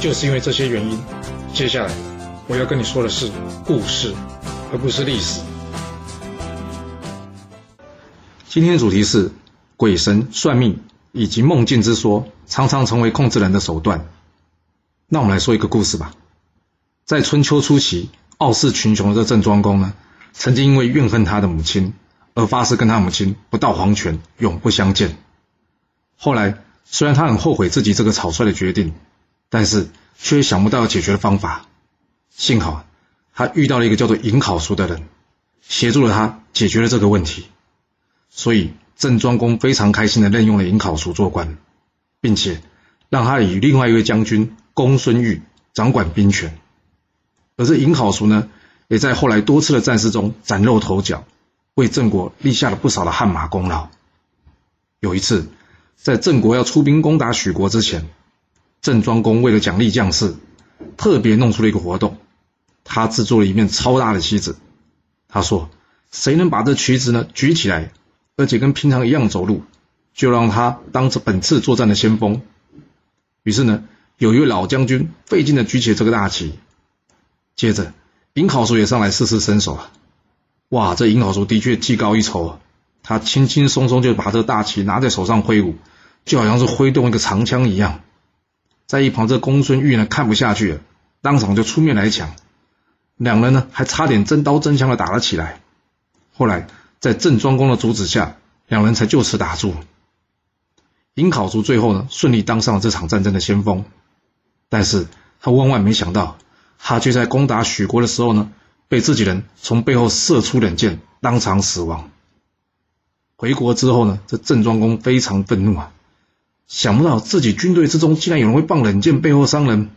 就是因为这些原因，接下来我要跟你说的是故事，而不是历史。今天的主题是鬼神算命以及梦境之说，常常成为控制人的手段。那我们来说一个故事吧。在春秋初期，傲视群雄的这郑庄公呢，曾经因为怨恨他的母亲，而发誓跟他母亲不到黄泉永不相见。后来，虽然他很后悔自己这个草率的决定。但是却想不到解决的方法。幸好他遇到了一个叫做尹考叔的人，协助了他解决了这个问题。所以郑庄公非常开心的任用了尹考叔做官，并且让他与另外一位将军公孙玉掌管兵权。而这尹考叔呢，也在后来多次的战事中崭露头角，为郑国立下了不少的汗马功劳。有一次，在郑国要出兵攻打许国之前。郑庄公为了奖励将士，特别弄出了一个活动。他制作了一面超大的旗子。他说：“谁能把这旗子呢举起来，而且跟平常一样走路，就让他当着本次作战的先锋。”于是呢，有一位老将军费劲的举起这个大旗。接着，尹考叔也上来试试身手啊！哇，这尹考叔的确技高一筹啊！他轻轻松松就把这大旗拿在手上挥舞，就好像是挥动一个长枪一样。在一旁，这公孙玉呢看不下去了，当场就出面来抢，两人呢还差点真刀真枪的打了起来。后来在郑庄公的阻止下，两人才就此打住。尹考叔最后呢顺利当上了这场战争的先锋，但是他万万没想到，他却在攻打许国的时候呢，被自己人从背后射出冷箭，当场死亡。回国之后呢，这郑庄公非常愤怒啊。想不到自己军队之中竟然有人会放冷箭背后伤人，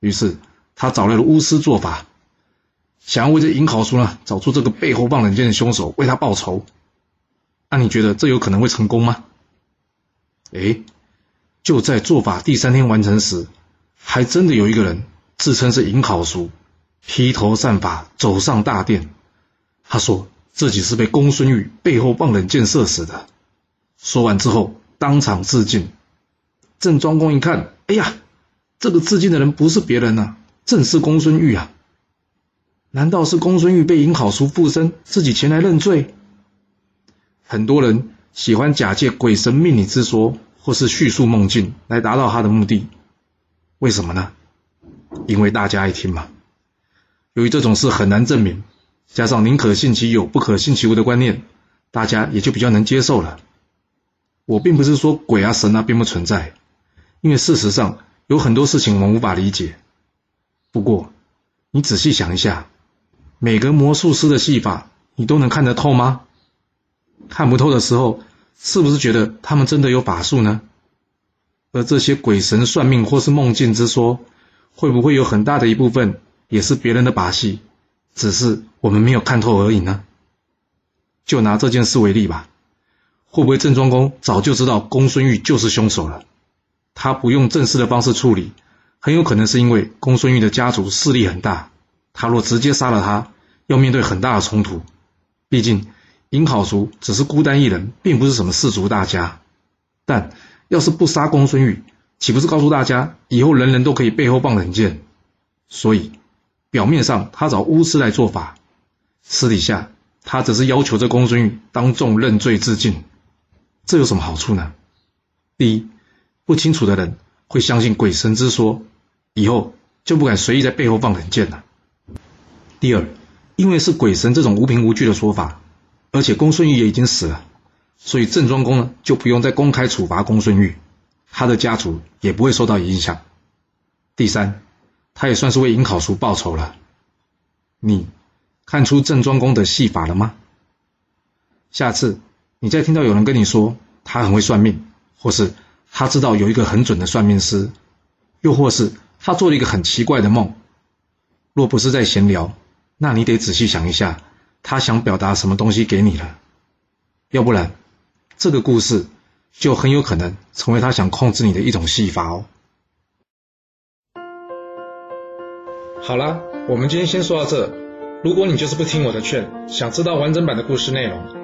于是他找来了巫师做法，想要为这尹考叔呢找出这个背后放冷箭的凶手，为他报仇。那你觉得这有可能会成功吗？哎，就在做法第三天完成时，还真的有一个人自称是尹考叔，披头散发走上大殿，他说自己是被公孙玉背后放冷箭射死的。说完之后。当场自尽。郑庄公一看，哎呀，这个自尽的人不是别人呐，正是公孙玉啊！难道是公孙玉被尹好叔附身，自己前来认罪？很多人喜欢假借鬼神命理之说，或是叙述梦境来达到他的目的。为什么呢？因为大家爱听嘛。由于这种事很难证明，加上宁可信其有，不可信其无的观念，大家也就比较能接受了。我并不是说鬼啊神啊并不存在，因为事实上有很多事情我们无法理解。不过，你仔细想一下，每个魔术师的戏法你都能看得透吗？看不透的时候，是不是觉得他们真的有法术呢？而这些鬼神算命或是梦境之说，会不会有很大的一部分也是别人的把戏，只是我们没有看透而已呢？就拿这件事为例吧。会不会郑庄公早就知道公孙玉就是凶手了？他不用正式的方式处理，很有可能是因为公孙玉的家族势力很大。他若直接杀了他，要面对很大的冲突。毕竟尹考叔只是孤单一人，并不是什么氏族大家。但要是不杀公孙玉，岂不是告诉大家以后人人都可以背后放冷箭？所以表面上他找巫师来做法，私底下他只是要求这公孙玉当众认罪自尽。这有什么好处呢？第一，不清楚的人会相信鬼神之说，以后就不敢随意在背后放冷箭了。第二，因为是鬼神这种无凭无据的说法，而且公孙玉也已经死了，所以郑庄公呢就不用再公开处罚公孙玉，他的家族也不会受到影响。第三，他也算是为尹考叔报仇了。你看出郑庄公的戏法了吗？下次。你再听到有人跟你说他很会算命，或是他知道有一个很准的算命师，又或是他做了一个很奇怪的梦。若不是在闲聊，那你得仔细想一下，他想表达什么东西给你了。要不然，这个故事就很有可能成为他想控制你的一种戏法哦。好啦，我们今天先说到这。如果你就是不听我的劝，想知道完整版的故事内容，